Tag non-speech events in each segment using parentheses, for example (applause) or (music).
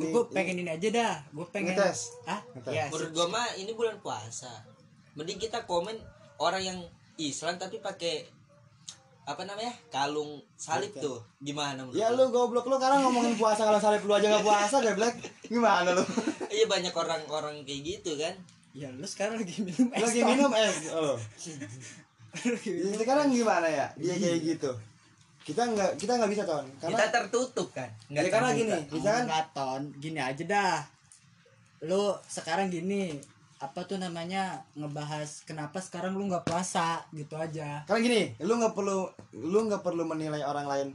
ini gue pengen ini aja dah gue pengen Ngetes. ah Ngetes. ya menurut gua mah ini bulan puasa mending kita komen orang yang Islam tapi pakai apa namanya kalung salib tuh gimana menurut Ya lu? goblok lu sekarang ngomongin puasa kalau salib lu aja nggak puasa Black Gimana lu? (laughs) iya banyak orang-orang kayak gitu kan ya lu sekarang lagi minum es Lagi Tom. minum es oh. (laughs) Lagi minum. Ya, sekarang gimana ya? Dia kayak gitu. Kita nggak kita nggak bisa ton. kita Karena tertutup kan ya, karena gini, misalkan Enggak, ton gini aja dah lu sekarang gini apa tuh namanya ngebahas kenapa sekarang lu nggak puasa gitu aja karena gini, lu nggak perlu lu nggak perlu menilai orang lain.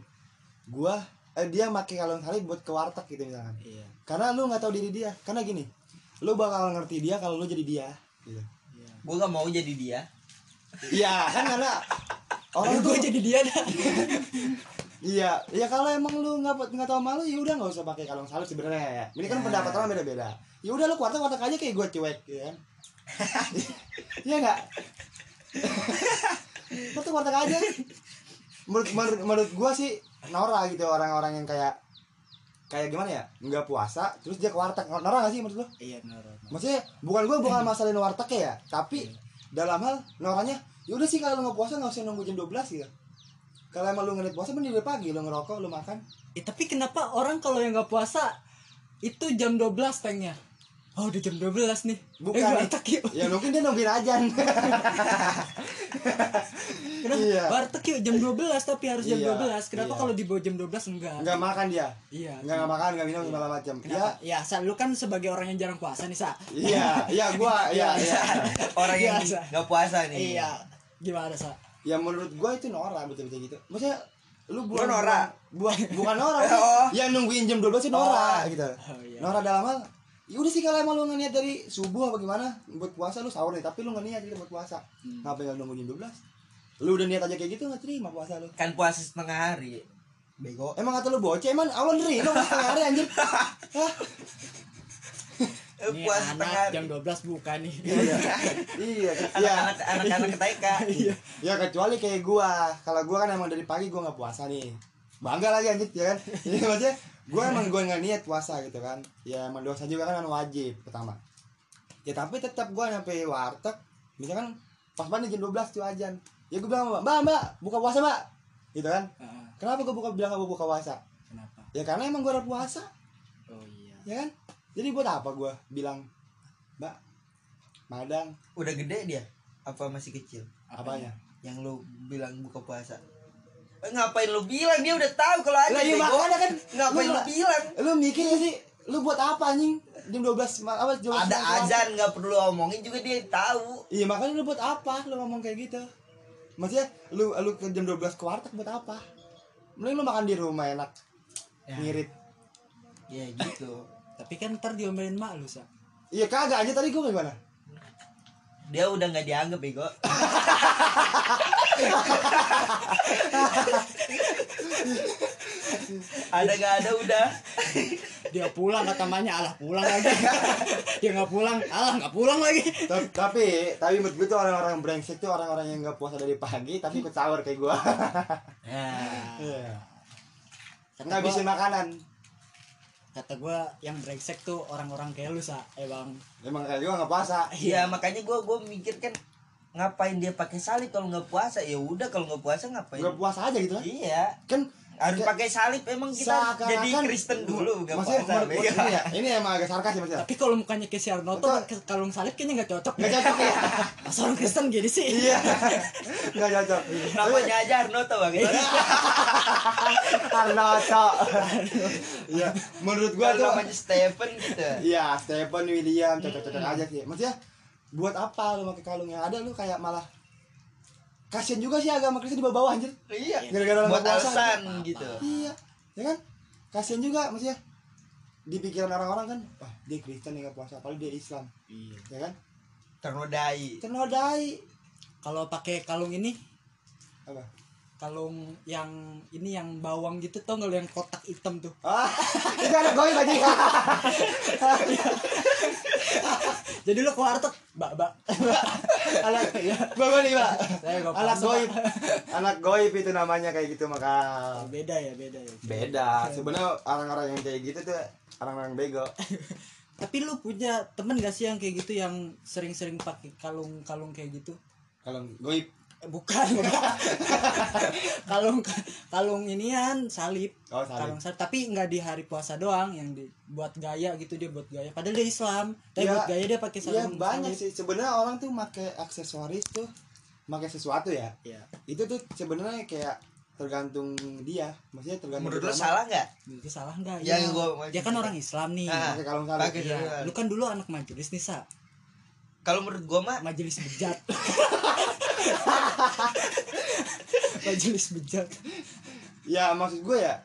Gua eh, dia pakai kalung salib buat ke warteg gitu misalkan. iya Karena lu nggak tahu diri dia. Karena gini, lu bakal ngerti dia kalau lu jadi dia. Gitu. iya gua gak mau jadi dia Iya, kan karena orang tuh gue jadi dia dah (laughs) Iya, ya kalau emang lu nggak nggak tahu malu ya udah nggak usah pakai kalung salib sebenarnya ya. Ini kan Ya. pendapat orang beda-beda. Ya udah lu kuartek kuartek aja kayak gue cuek, ya kan? (laughs) Iya nggak? (laughs) kuartek kuartek aja. Menurut menurut, menurut gue sih Nora gitu orang-orang yang kayak kayak gimana ya nggak puasa terus dia ke warteg Nora nggak sih menurut lu? iya Nora Maksudnya bukan gue bukan masalahin warteg ya, tapi dalam hal Noranya ya udah sih kalau lu nggak puasa nggak usah nunggu jam 12 gitu. Kalau emang lu ngeliat puasa mending dari pagi lu ngerokok lu makan. Eh, tapi kenapa orang kalau yang nggak puasa itu jam 12 tanknya oh udah jam 12 nih. Bukan. eh warteg yuk. Ya mungkin dia nungguin ajan. (laughs) Kenapa? Iya. warteg yuk jam 12 tapi harus jam Iya, 12 kenapa iya. kalau di bawah jam 12 enggak? Nggak makan dia? Iya. Nggak nggak makan nggak minum segala macam kenapa? Ya. Sa lu kan sebagai orang yang jarang puasa nih sa. Iya. (laughs) Iya gua. Iya iya orang yang Biasa. nggak puasa nih. Iya gimana sa ya menurut gua itu Nora betul betul gitu maksudnya lu Lu bukan Nora? bukan bukan Nora (laughs) Oh. yang nungguin jam 12 itu Nora Oh. gitu Oh, iya. Nora dalam hal ya udah sih kalau emang lu ngeliat dari subuh apa gimana buat puasa lu sahur nih tapi lu nggak niat gitu buat puasa Hmm. ngapain nggak nunggu jam 12 lu udah niat aja kayak gitu nggak terima puasa lu kan puasa setengah hari bego emang kata lu bocah emang awal nerima lu setengah hari anjir (laughs) Hah? Ini puasa setengah anak jam 12 buka nih. Iya iya. Iya. Anak-anak anak-anak ke TK (laughs) iya. Ya kecuali kayak gua. Kalau gua kan emang dari pagi gua nggak puasa nih. Bangga lagi anjir ya kan? (laughs) Iya maksudnya gua emang gua nggak niat puasa gitu kan. Ya emang dosa juga kan wajib pertama. Ya tapi tetap gua nyampe warteg misalkan pas banget jam 12 tuh ajan. Ya gua bilang mbak mbak mbak buka puasa mbak. Gitu kan? Kenapa gua buka bilang gua buka puasa? Kenapa? Ya karena emang gua udah puasa. Oh iya. Ya kan jadi buat apa gua bilang mbak madang? Udah gede dia apa masih kecil? Apanya? Yang lu bilang buka puasa. Eh, ngapain lu bilang? Dia udah tahu kalau ada Lah, iya, makanya kan. ngapain Lu lu bilang? lu mikir gak sih? Lu buat apa anjing? Jam 12 ma- apa jam 12 ada azan nggak perlu omongin juga dia tahu. Iya makanya lu buat apa? Lu ngomong kayak gitu. Maksudnya lu lu ke jam 12 ke warteg buat apa? Mending lu makan di rumah enak. Ya. ngirit. Ya gitu tapi kan ntar diomelin mak lu sa. Iya kagak aja tadi gua gimana? Dia udah nggak dianggap bego. Ada gak ada udah. Dia pulang kata mamanya alah pulang lagi. Dia nggak pulang. Alah nggak pulang lagi. Ta- tapi tapi menurut gue tuh orang-orang brengsek tuh orang-orang yang nggak puasa dari pagi tapi ikut sahur kayak gua. Nah. Iya. Kata nggak gua- bisa makanan kata gue yang brengsek tuh orang-orang kayak lu sa. Eh bang emang kayak gua nggak puasa. Iya makanya gue gue mikir kan ngapain dia pakai salib kalau nggak puasa? Ya udah kalau nggak puasa ngapain? Nggak puasa aja gitu kan iya. Kan harus pakai salib emang kita jadi Kristen dulu nggak maksudnya puasa menurut- ini ya ini emang agak sarkas ya maksudnya tapi kalau mukanya kayak si Arnoto kalung salib kayaknya nggak cocok nggak cocok ya (laughs) masa orang Kristen gini sih? Iya. Nggak cocok. Namanya aja Arnoto bang? (laughs) Arnoto iya. Menurut gua kalau tuh namanya Stephen gitu. Iya Stephen William cocok-cocok aja sih. Maksudnya buat apa lu pakai kalung yang ada lu kayak malah kasian juga sih agama Kristen di bawah anjir. Iya. Gara-gara buat puasa, alasan gitu. gitu iya ya kan? Kasian juga maksudnya di pikiran orang-orang kan wah dia Kristen nggak puasa apalagi dia Islam. Iya. Ya kan? Ternodai. Ternodai. Kalau pakai kalung ini apa? kalung yang ini yang bawang gitu tau nggak yang kotak hitam tuh? Ah (laughs) itu ada goib aja (laughs) (laughs) jadi lu ke warteg mbak mbak. (laughs) Anak ya. Bagus nih pak saya nggak anak goib. Anak goib itu namanya kayak gitu maka beda ya beda ya. Beda. Sebenarnya orang-orang yang kayak gitu tuh orang-orang bego. (laughs) Tapi lu punya temen gak sih yang kayak gitu yang sering-sering pakai kalung-kalung kayak gitu? Kalau goib bukan (laughs) kalung kalung inian salib. Oh salah kalung salib. Tapi nggak di hari puasa doang yang dibuat gaya gitu dia buat gaya. Padahal dia Islam. Tapi Ya, buat gaya dia pakai Iya sarung banyak salib. sih. Sebenarnya orang tuh pakai aksesoris tuh pakai sesuatu ya. Iya. itu tuh sebenarnya kayak tergantung dia. Maksudnya tergantung menurut lu salah nggak? Itu salah nggak? Ya, Iya. gua- dia kan orang Islam nih. Ah. pakai kalung salib. sarung. lu kan dulu anak majelis nih sa. Kalau menurut gua mah majelis bejat (laughs) majelis bejat. Ya maksud gue ya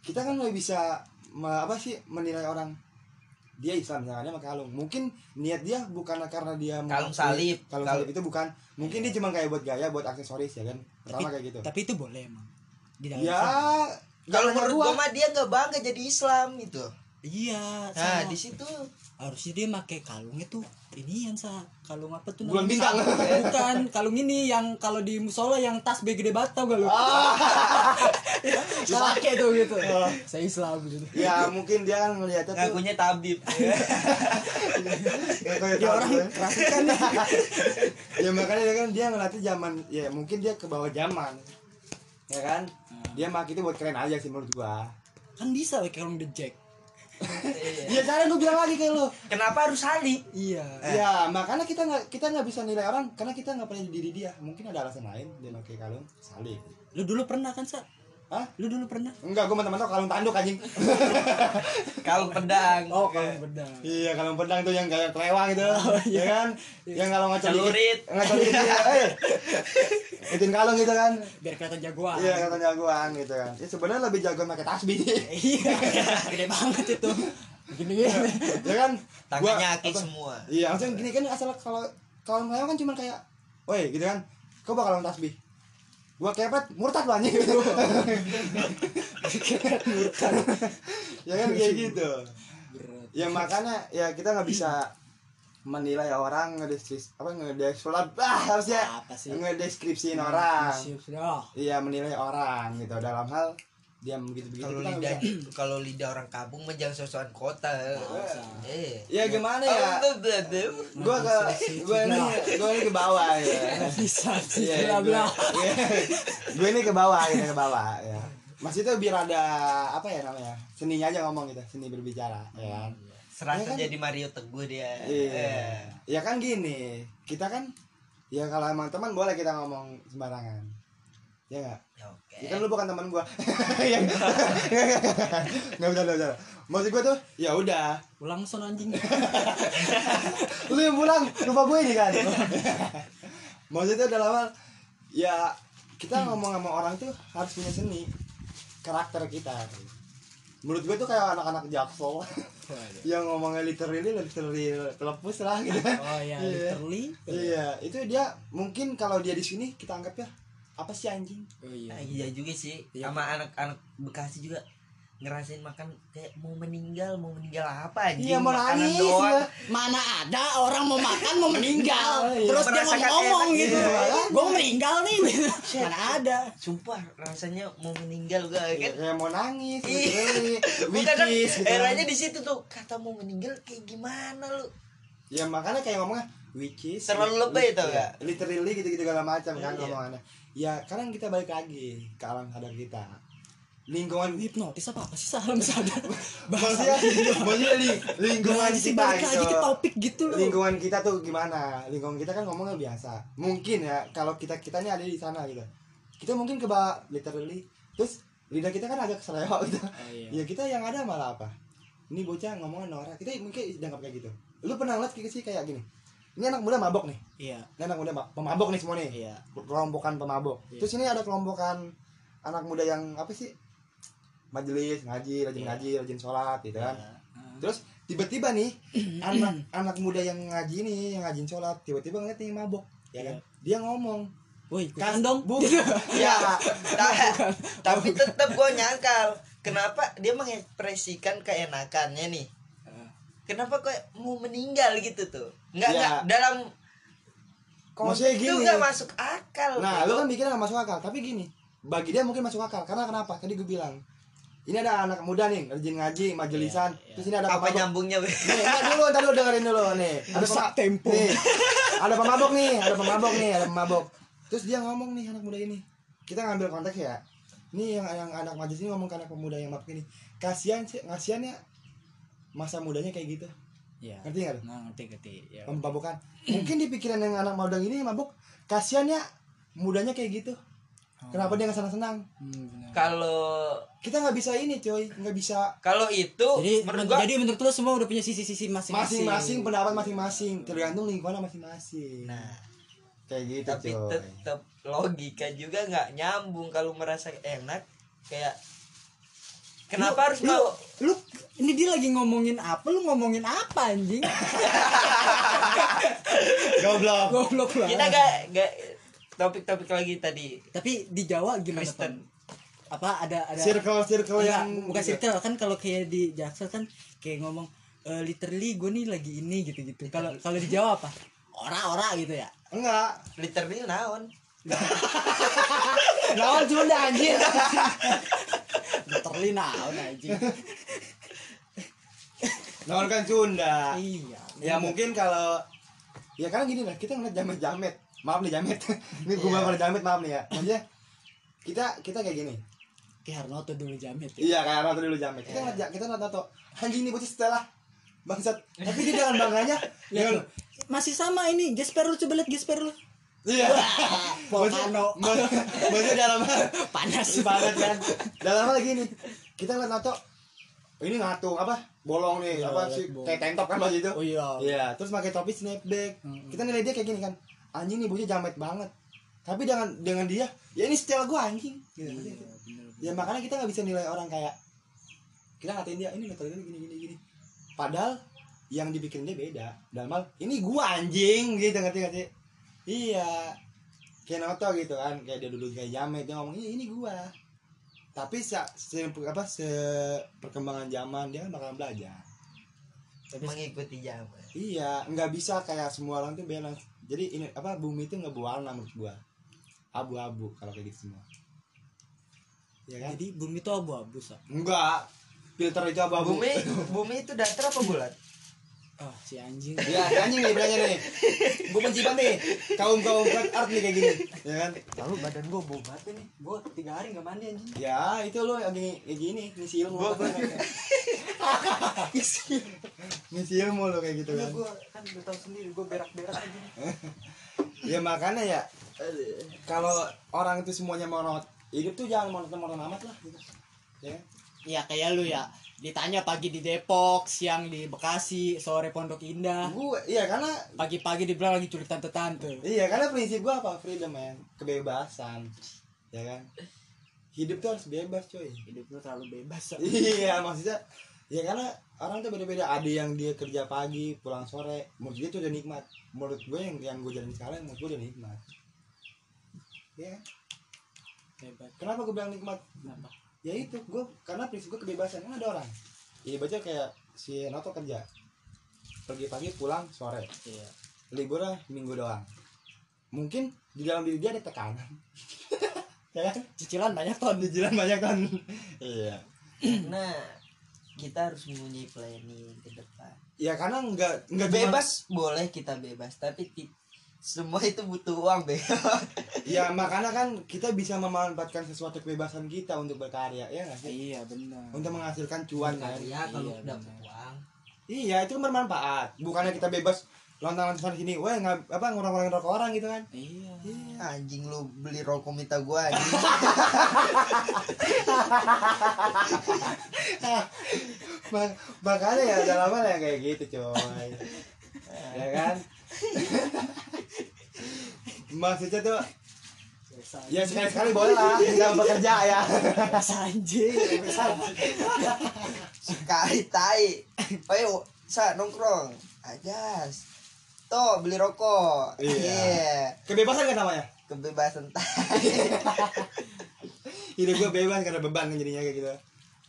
kita kan nggak bisa me- apa sih menilai orang dia Islam misalnya dia pakai kalung. Mungkin niat dia bukan karena dia Kalung salib. kalung Kalung- salib itu bukan. Mungkin dia cuma kayak buat gaya buat aksesoris ya kan? Pertama tapi, kayak gitu. tapi itu boleh emang. Di dalam ya kalau menurut gua. gua mah dia nggak bangga jadi Islam itu iya nah sama. di situ. Harusnya dia pakai kalung itu ini yang sa kalung apa tuh Bulan bintang. bukan kalung ini yang kalau di musola yang tas gede banget tau gak lu? (laughs) Ah. pakai tuh gitu. Oh. saya Islam gitu. Ya mungkin dia kan ngeliatnya tuh ngakunya tabib. (laughs) Ya, kayak dia tahu orang kerasukan. Nih (laughs) ya makanya dia kan dia ngeliatnya zaman ya mungkin dia ke bawah zaman ya kan? Dia mak itu buat keren aja sih menurut gua. Kan bisa pakai kalung the jack ya cara gua bilang lagi kayak lo kenapa harus salib iya. Ya makanya kita nggak kita nggak bisa nilai orang karena kita nggak pernah di diri dia. Mungkin ada alasan lain dia pakai kalung salib lu dulu pernah kan sa? Hah? lu dulu pernah? Enggak gua teman-teman kalung tanduk anjing. (laughs) Kalung pedang. Oh kalung pedang. Iya kalung pedang tuh yang kayak kelewang gitu. Ya kan? Yang kalau ngacol dikit ya eh ituin kalung gitu kan. Biar kelihatan jagoan. Iya kata jagoan gitu kan. Ya sebenarnya lebih jagoan pakai tasbih. (laughs) Iya gede banget itu. Gini gini. Ya kan? Gua- tangannya akik apa- semua. Iya, maksudnya gini kan asal kalau kalau melewat kan cuma kayak, woi gitu kan, kau bakal tasbih. Gua kepet murtad lu anjing. Gitu. murtad. (laughs) ya kan kayak gitu. berat. Ya makanya ya kita nggak bisa menilai orang ngedeskris apa ngedeskripsi ah harusnya apa sih ngedeskripsiin orang. sudah Iya menilai orang gitu dalam hal dia begitu begitu kalau lidah (clears throat) kalau lidah orang kampung mah jangan sosokan kota eh Ya gimana ya? Oh. Gua ke gua ini gua ini ke bawah ya. (laughs) bisa sih Iya, gue, gue (laughs) ini ke bawah ini ke bawah ya. Mas itu biar ada apa ya namanya seninya aja ngomong gitu seni berbicara ya kan. Serasa Iya kan? jadi Mario Teguh dia Iya. Eh. Ya kan gini kita kan ya kalau emang teman boleh kita ngomong sembarangan. Ya nggak? Ya, oke Ya kan lu bukan teman gua. (laughs) Ya nggak bisa nggak bisa. Maksud gua tuh ya udah. ulang son anjing (laughs) Lu yang pulang lupa gue ini kan. (laughs) Maksudnya dalam hal ya kita ngomong sama orang tuh harus punya seni karakter kita. Menurut gue tuh kayak anak-anak jaksel yang ngomongnya literally literally telepus lah gitu. oh ya (laughs) Iya. literally Iya, itu dia mungkin kalau dia di sini kita anggap ya apa sih anjing? oh iya Nah, iya juga sih Iya. sama anak-anak Bekasi juga ngerasain makan kayak mau meninggal mau meninggal apa anjing Iya, mau makanan nangis, doang ya. mana ada orang mau makan mau meninggal (laughs) Iya. terus dia Merasakan ngomong enak gitu gitu. gue meninggal nih (laughs) mana ada sumpah rasanya mau meninggal gak Ya, kan kayak mau nangis, Iya. (laughs) literally, Bukan kan gitu eranya di situ tuh kata mau meninggal kayak gimana lu Ya makanya kayak ngomongnya which is Terlalu tau iya, gak? Literally gitu-gitu segala macam kan Iya. ngomongannya. Ya karena kita balik lagi ke alam sadar kita. Lingkungan hipnotis apa apa sih salam sadar maksudnya maksudnya li, lingkungan sih kita balik lagi ke topik gitu loh Lingkungan kita tuh gimana? Lingkungan kita kan ngomongnya biasa. Mungkin ya kalau kita kita ini ada di sana gitu. Kita mungkin ke bawah literally terus lidah kita kan agak keseleo gitu. Oh, iya. Ya kita yang ada malah apa? Ini bocah ngomongnya norak. Kita mungkin dianggap kayak gitu. Lu pernah kayak sih kayak gini. Ini anak muda mabok nih. iya Ini anak muda ma- pemabok nih semua nih. iya Kelompokan pemabok. Iya. Terus ini ada kelompokan anak muda yang apa sih? Majelis, ngaji, rajin Iya. ngaji, rajin sholat gitu kan. Iya. Terus tiba-tiba nih (clears throat) anak anak muda yang ngaji nih, yang ngajin sholat, tiba-tiba ngeliat nih mabok, ya kan? Dia ngomong, woi kan ikutan dong bu, (laughs) ya ya, ta- tapi tetap gue nyangkal kenapa dia mengekspresikan keenakannya nih kenapa kok mau meninggal gitu tuh nggak Ya. nggak dalam Maksudnya konteks itu gini. nggak masuk akal Nah, bro. lu kan mikirnya gak masuk akal, tapi gini, bagi dia mungkin masuk akal, karena kenapa? Tadi gue bilang, ini ada anak muda nih rajin ngaji majelisan Iya, iya. terus ini ada apa pemabok nyambungnya Be? nih nggak dulu ntar dulu dengerin dulu nih ada pema- tempo. nih ada pemabok nih ada pemabok nih ada pemabok terus dia ngomong nih anak muda ini kita ngambil konteks ya ini yang yang anak majelis ini ngomong ke anak pemuda yang mabok ini kasihan sih kasihan ya masa mudanya kayak gitu Iya. ngerti nggak? Nah, ngerti ngerti. Ya. pemabokan mungkin di pikiran yang anak muda ini mabuk kasihan ya mudanya kayak gitu kenapa dia nggak senang senang Hmm, kalau kita nggak bisa ini coy. Nggak bisa. Kalau itu Jadi menurut men- gua jadi menurut lo semua udah punya sisi-sisi masing-masing. masing-masing pendapat masing-masing. Tergantung lingkungan masing-masing. Nah. Kayak gitu tapi coy. tetap logika juga nggak nyambung kalau merasa enak. Kayak kenapa harus lu, mau lu ini dia lagi ngomongin apa? Lu ngomongin apa anjing? (laughs) Goblok. Goblok lah. Kita gak gak topik-topik lagi tadi. Tapi di Jawa gimana Kristen. Ton? apa ada ada circle circle Enggak, yang bukan circle kan kalau kayak di Jaksel kan kayak ngomong e, literally gue nih lagi ini gitu gitu kalau kalau di Jawa apa? Ora-ora gitu ya? Enggak. Literally naon? Lawan Sunda anjir literally naon anjing? (laughs) Lawan kan Sunda. Iya ya mungkin kalau ya karena gini lah kita ngeliat jamet jamet maaf nih jamet (laughs) ini gue Iya. pada jamet maaf nih ya. Maksudnya kita kita kayak gini. Kayak Harnoto dulu jamet ya. Iya kayak Nato dulu jamet kita ngeliat kita Nato anjing nih bocah setelah. Bangsat. (laughs) Tapi dia dengan bangganya. Lihat dengan tuh. masih sama ini gesper lu coba lihat gesper lu. Iya. Volcano. Maksud- maksudnya dalam hal (laughs) panas. Banget kan? Dalam hal gini kita ngeliat Nato ini ngatung apa? Bolong nih Iya, apa sih? kayak tank top kan waktu itu? Oh iya. Iya, terus pakai topi snapback. Mm-mm. Kita nilai dia kayak gini kan. Anjing nih bocah jamet banget. Tapi dengan dengan dia, ya ini style gua anjing. Gitu. Iya, bener, Ya makanya kita nggak bisa nilai orang kayak kita ngatain dia ini metode gini gini gini. Padahal yang dibikin dia beda. Dalam hal ini gua anjing gitu ngerti sih? Iya. Kayak Noto gitu kan, kayak dia dulu kayak jamet dia ngomong ini ini gua. Tapi se, se apa se perkembangan zaman dia kan bakalan belajar. Tapi mengikuti zaman Iya, nggak bisa kayak semua orang tuh balance. Jadi ini apa bumi itu nggak berwarna menurut gua. Abu-abu kalau kayak gitu semua. Iya kan? jadi bumi itu abu-abu sa Enggak. Filter itu abu-abu. bumi bumi itu datar apa bulat oh si anjing Iya, anjing nih bilangnya nih. Gua benci banget nih. Kaum-kaum flat art nih kayak gini. Ya kan? lalu badan gua bau banget nih gua tiga hari nggak mandi anjing Ya, itu lo lagi kayak gini, ngisi ilmu. Gua- (laughs) (laughs) gua- ngisi ilmu lo kayak gitu Iya, kan. gua kan udah tahu sendiri gua berak-berak aja. (laughs) Ya makanya ya kalau orang itu semuanya monoton hidup tuh jangan monoton-monoton amat lah gitu. Ya? Iya kayak lu ya ditanya pagi di Depok siang di Bekasi sore Pondok Indah. Gue iya karena pagi-pagi dibilang lagi culik tante-tante Iya karena prinsip gua apa? Freedom man kebebasan. Ya kan? Hidup tuh harus bebas coy. Hidup lu terlalu bebas. Iya maksudnya ya karena orang tuh beda-beda. Ada yang dia kerja pagi pulang sore. Menurut dia tuh udah nikmat. Menurut gue yang yang gue jalanin sekarang menurut gue udah nikmat. Ya. Bebas kenapa gue bilang nikmat? Kenapa? Ya itu gue karena prinsip gue kebebasan. Kan ada orang. Iya baca kayak si Noto kerja. Pergi pagi pulang sore. Iya. Liburnya minggu doang. Mungkin di dalam diri dia ada tekanan. (laughs) Ya kan? Cicilan banyak ton di jalan banyak kan iya. Karena kita harus mempunyai planning ke depan. Ya karena nggak nggak bebas boleh kita bebas tapi semua itu butuh uang be. (laughs) Ya makanya kan kita bisa memanfaatkan sesuatu kebebasan kita untuk berkarya ya nggak sih? Iya benar. Untuk menghasilkan cuan kan? Ya kalau Iya, dapat uang. Iya itu kan bermanfaat. Bukannya kita bebas lontang-lontang sini wah nggak apa ngurang-ngurangin rokok orang gitu kan. Iya. Anjing lu beli rokok minta gua anjing. (laughs) (laughs) Ma- makanya ya udah lama ya kayak gitu coy. Ya kan? (laughs) Maksudnya tuh biasa ya sekali-sekali boleh lah nggak bekerja ya. Biasa sekali tai. Ayo sa nongkrong. Ajas tuh beli rokok. Iya. Iya. kebebasan kan namanya? Kebebasan (laughs) (laughs) hidup gue bebas karena beban kan jadinya kayak gitu.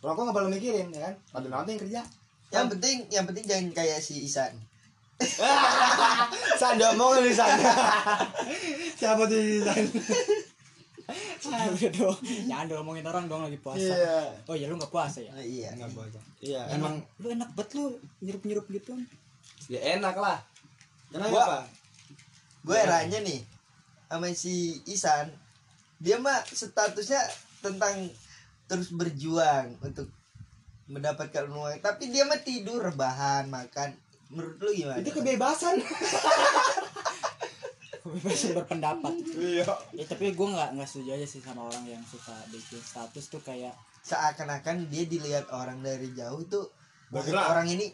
Rokok nggak perlu mikirin ya kan? Pada nanti yang kerja. Yang penting yang penting jangan kayak si Isan. (laughs) Sanda mau di sana siapa tuh Udah dong jangan dong ngomongin orang dong lagi puasa. Iya. Oh ya lu nggak puasa ya? Nah, iya. Enggak boleh. Iya, emang lu enak banget lu nyerup nyerup gitu. Ya enak lah. Kenapa? Gua- gue herannya nih sama si Isan dia mah statusnya tentang terus berjuang untuk mendapatkan uang tapi dia mah tidur rebahan makan menurut lu gimana Itu kebebasan. (laughs) kebebasan berpendapat iya. ya tapi gue nggak nggak setuju aja sih sama orang yang suka bikin status tuh kayak seakan-akan dia dilihat orang dari jauh tuh "Wah, Bergerak. orang ini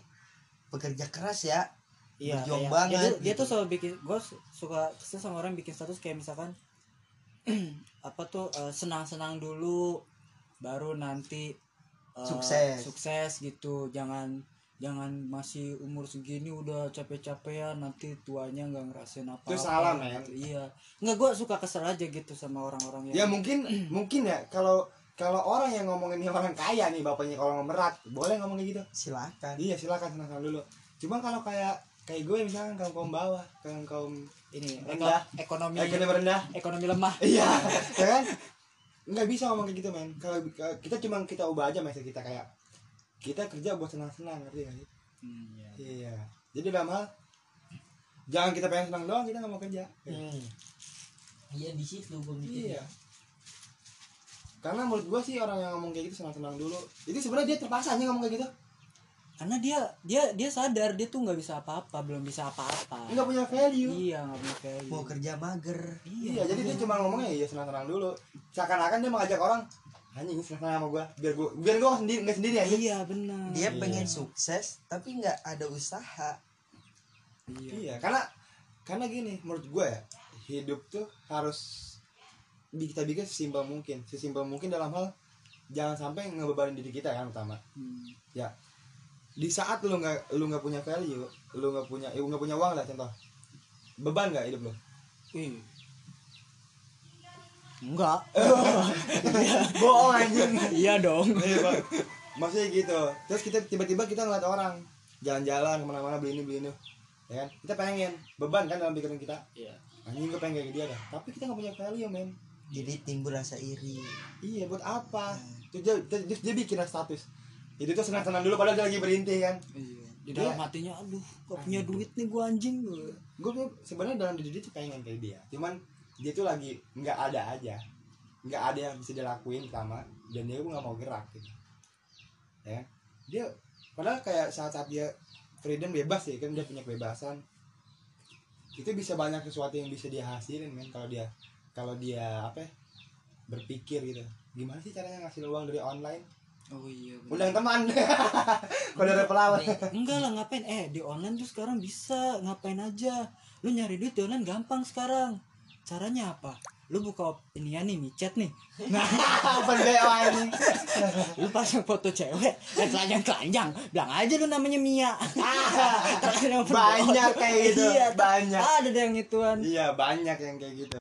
bekerja keras ya Iya, Berjuang kayak- banget, ya dia, dia gitu. tuh selalu bikin gue suka kesel sama orang bikin status kayak misalkan (clears throat) apa tuh eh, senang-senang dulu baru nanti eh, Sukses. sukses gitu jangan jangan masih umur segini udah capek-capean nanti tuanya nggak ngerasain apa Itu salah, men. iya nggak gue suka kesel aja gitu sama orang-orang Ya yang mungkin (clears throat) mungkin ya kalau kalau orang yang ngomongin ini orang kaya nih bapaknya kalau merat boleh ngomong kayak gitu silakan iya silakan senang dulu cuma kalau kayak kayak gue misalkan kaum kaum bawah kaum kaum ini Rendah. eko- ekonomi ekonomi rendah ekonomi lemah. (laughs) Iya ya kan? Nggak bisa ngomong kayak gitu men. Kalau kita cuma kita ubah aja mindset kita kayak kita kerja buat senang senang ngerti gak sih? Hmm, iya. iya. Jadi dalam hal jangan kita pengen senang doang kita nggak mau kerja. Hmm. iya di situ gue iya. Karena menurut gue sih orang yang ngomong kayak gitu senang senang dulu. Itu sebenarnya dia terpaksa aja ngomong kayak gitu karena dia dia dia sadar dia tuh nggak bisa apa-apa belum bisa apa-apa. Nggak punya value. Iya nggak punya value. Mau kerja mager. Iya, jadi dia cuma ngomongnya iya senang-senang dulu. Seakan-akan dia mengajak orang anjing senang sama gua, biar gua biar gua sendiri nggak sendiri aja. iya benar. Dia pengen sukses tapi nggak ada usaha. Iya. Iya, karena karena gini, menurut gua ya, hidup tuh harus kita bikin sesimpel mungkin, sesimpel mungkin dalam hal jangan sampai ngebebanin diri kita kan utama. Hmm. Ya, di saat lu nggak lu nggak punya value, lu nggak punya, eh, nggak punya uang lah contoh, beban nggak hidup lu? Ih. enggak (laughs) Bohong anjing. iya dong Iya, Bang. Maksudnya gitu. Terus kita tiba-tiba kita ngeliat orang jalan-jalan ke mana-mana beli ini beli ini, ya kan? Kita pengen beban kan dalam pikiran kita. iya Anjing gue pengen kayak dia dah. Tapi kita nggak punya value men. jadi timbul rasa iri Iya buat apa? Terus dia, dia, dia, dia bikin status. Itu tuh senang-senang dulu padahal dia lagi berhenti kan. iya di dalam Iya. hatinya aduh gak punya duit nih gua anjing gua Gue tuh sebenarnya dalam diri dia tuh pengen kayak dia. Cuman dia tuh lagi nggak ada aja. Nggak ada yang bisa dilakuin pertama dan dia nggak mau gerak gitu. Ya kan? Dia padahal kayak saat-saat dia freedom bebas ya kan dia punya kebebasan itu bisa banyak sesuatu yang bisa dia hasilin men kalau dia kalau dia apa ya, berpikir gitu gimana sih caranya ngasih uang dari online oh iya bener. undang teman. (laughs) Kalau ada pelawat enggak lah ngapain? Eh di online tuh sekarang bisa. Ngapain aja? Lu nyari duit di online gampang sekarang. Caranya apa? Lu buka ini ya nih micet nih. Nah open BO ini. Lu pasang foto cewek dan telanjang telanjang bilang aja lu namanya Mia. (laughs) Open banyak kayak gitu. Iya banyak. ada yang ituan. Iya banyak yang kayak gitu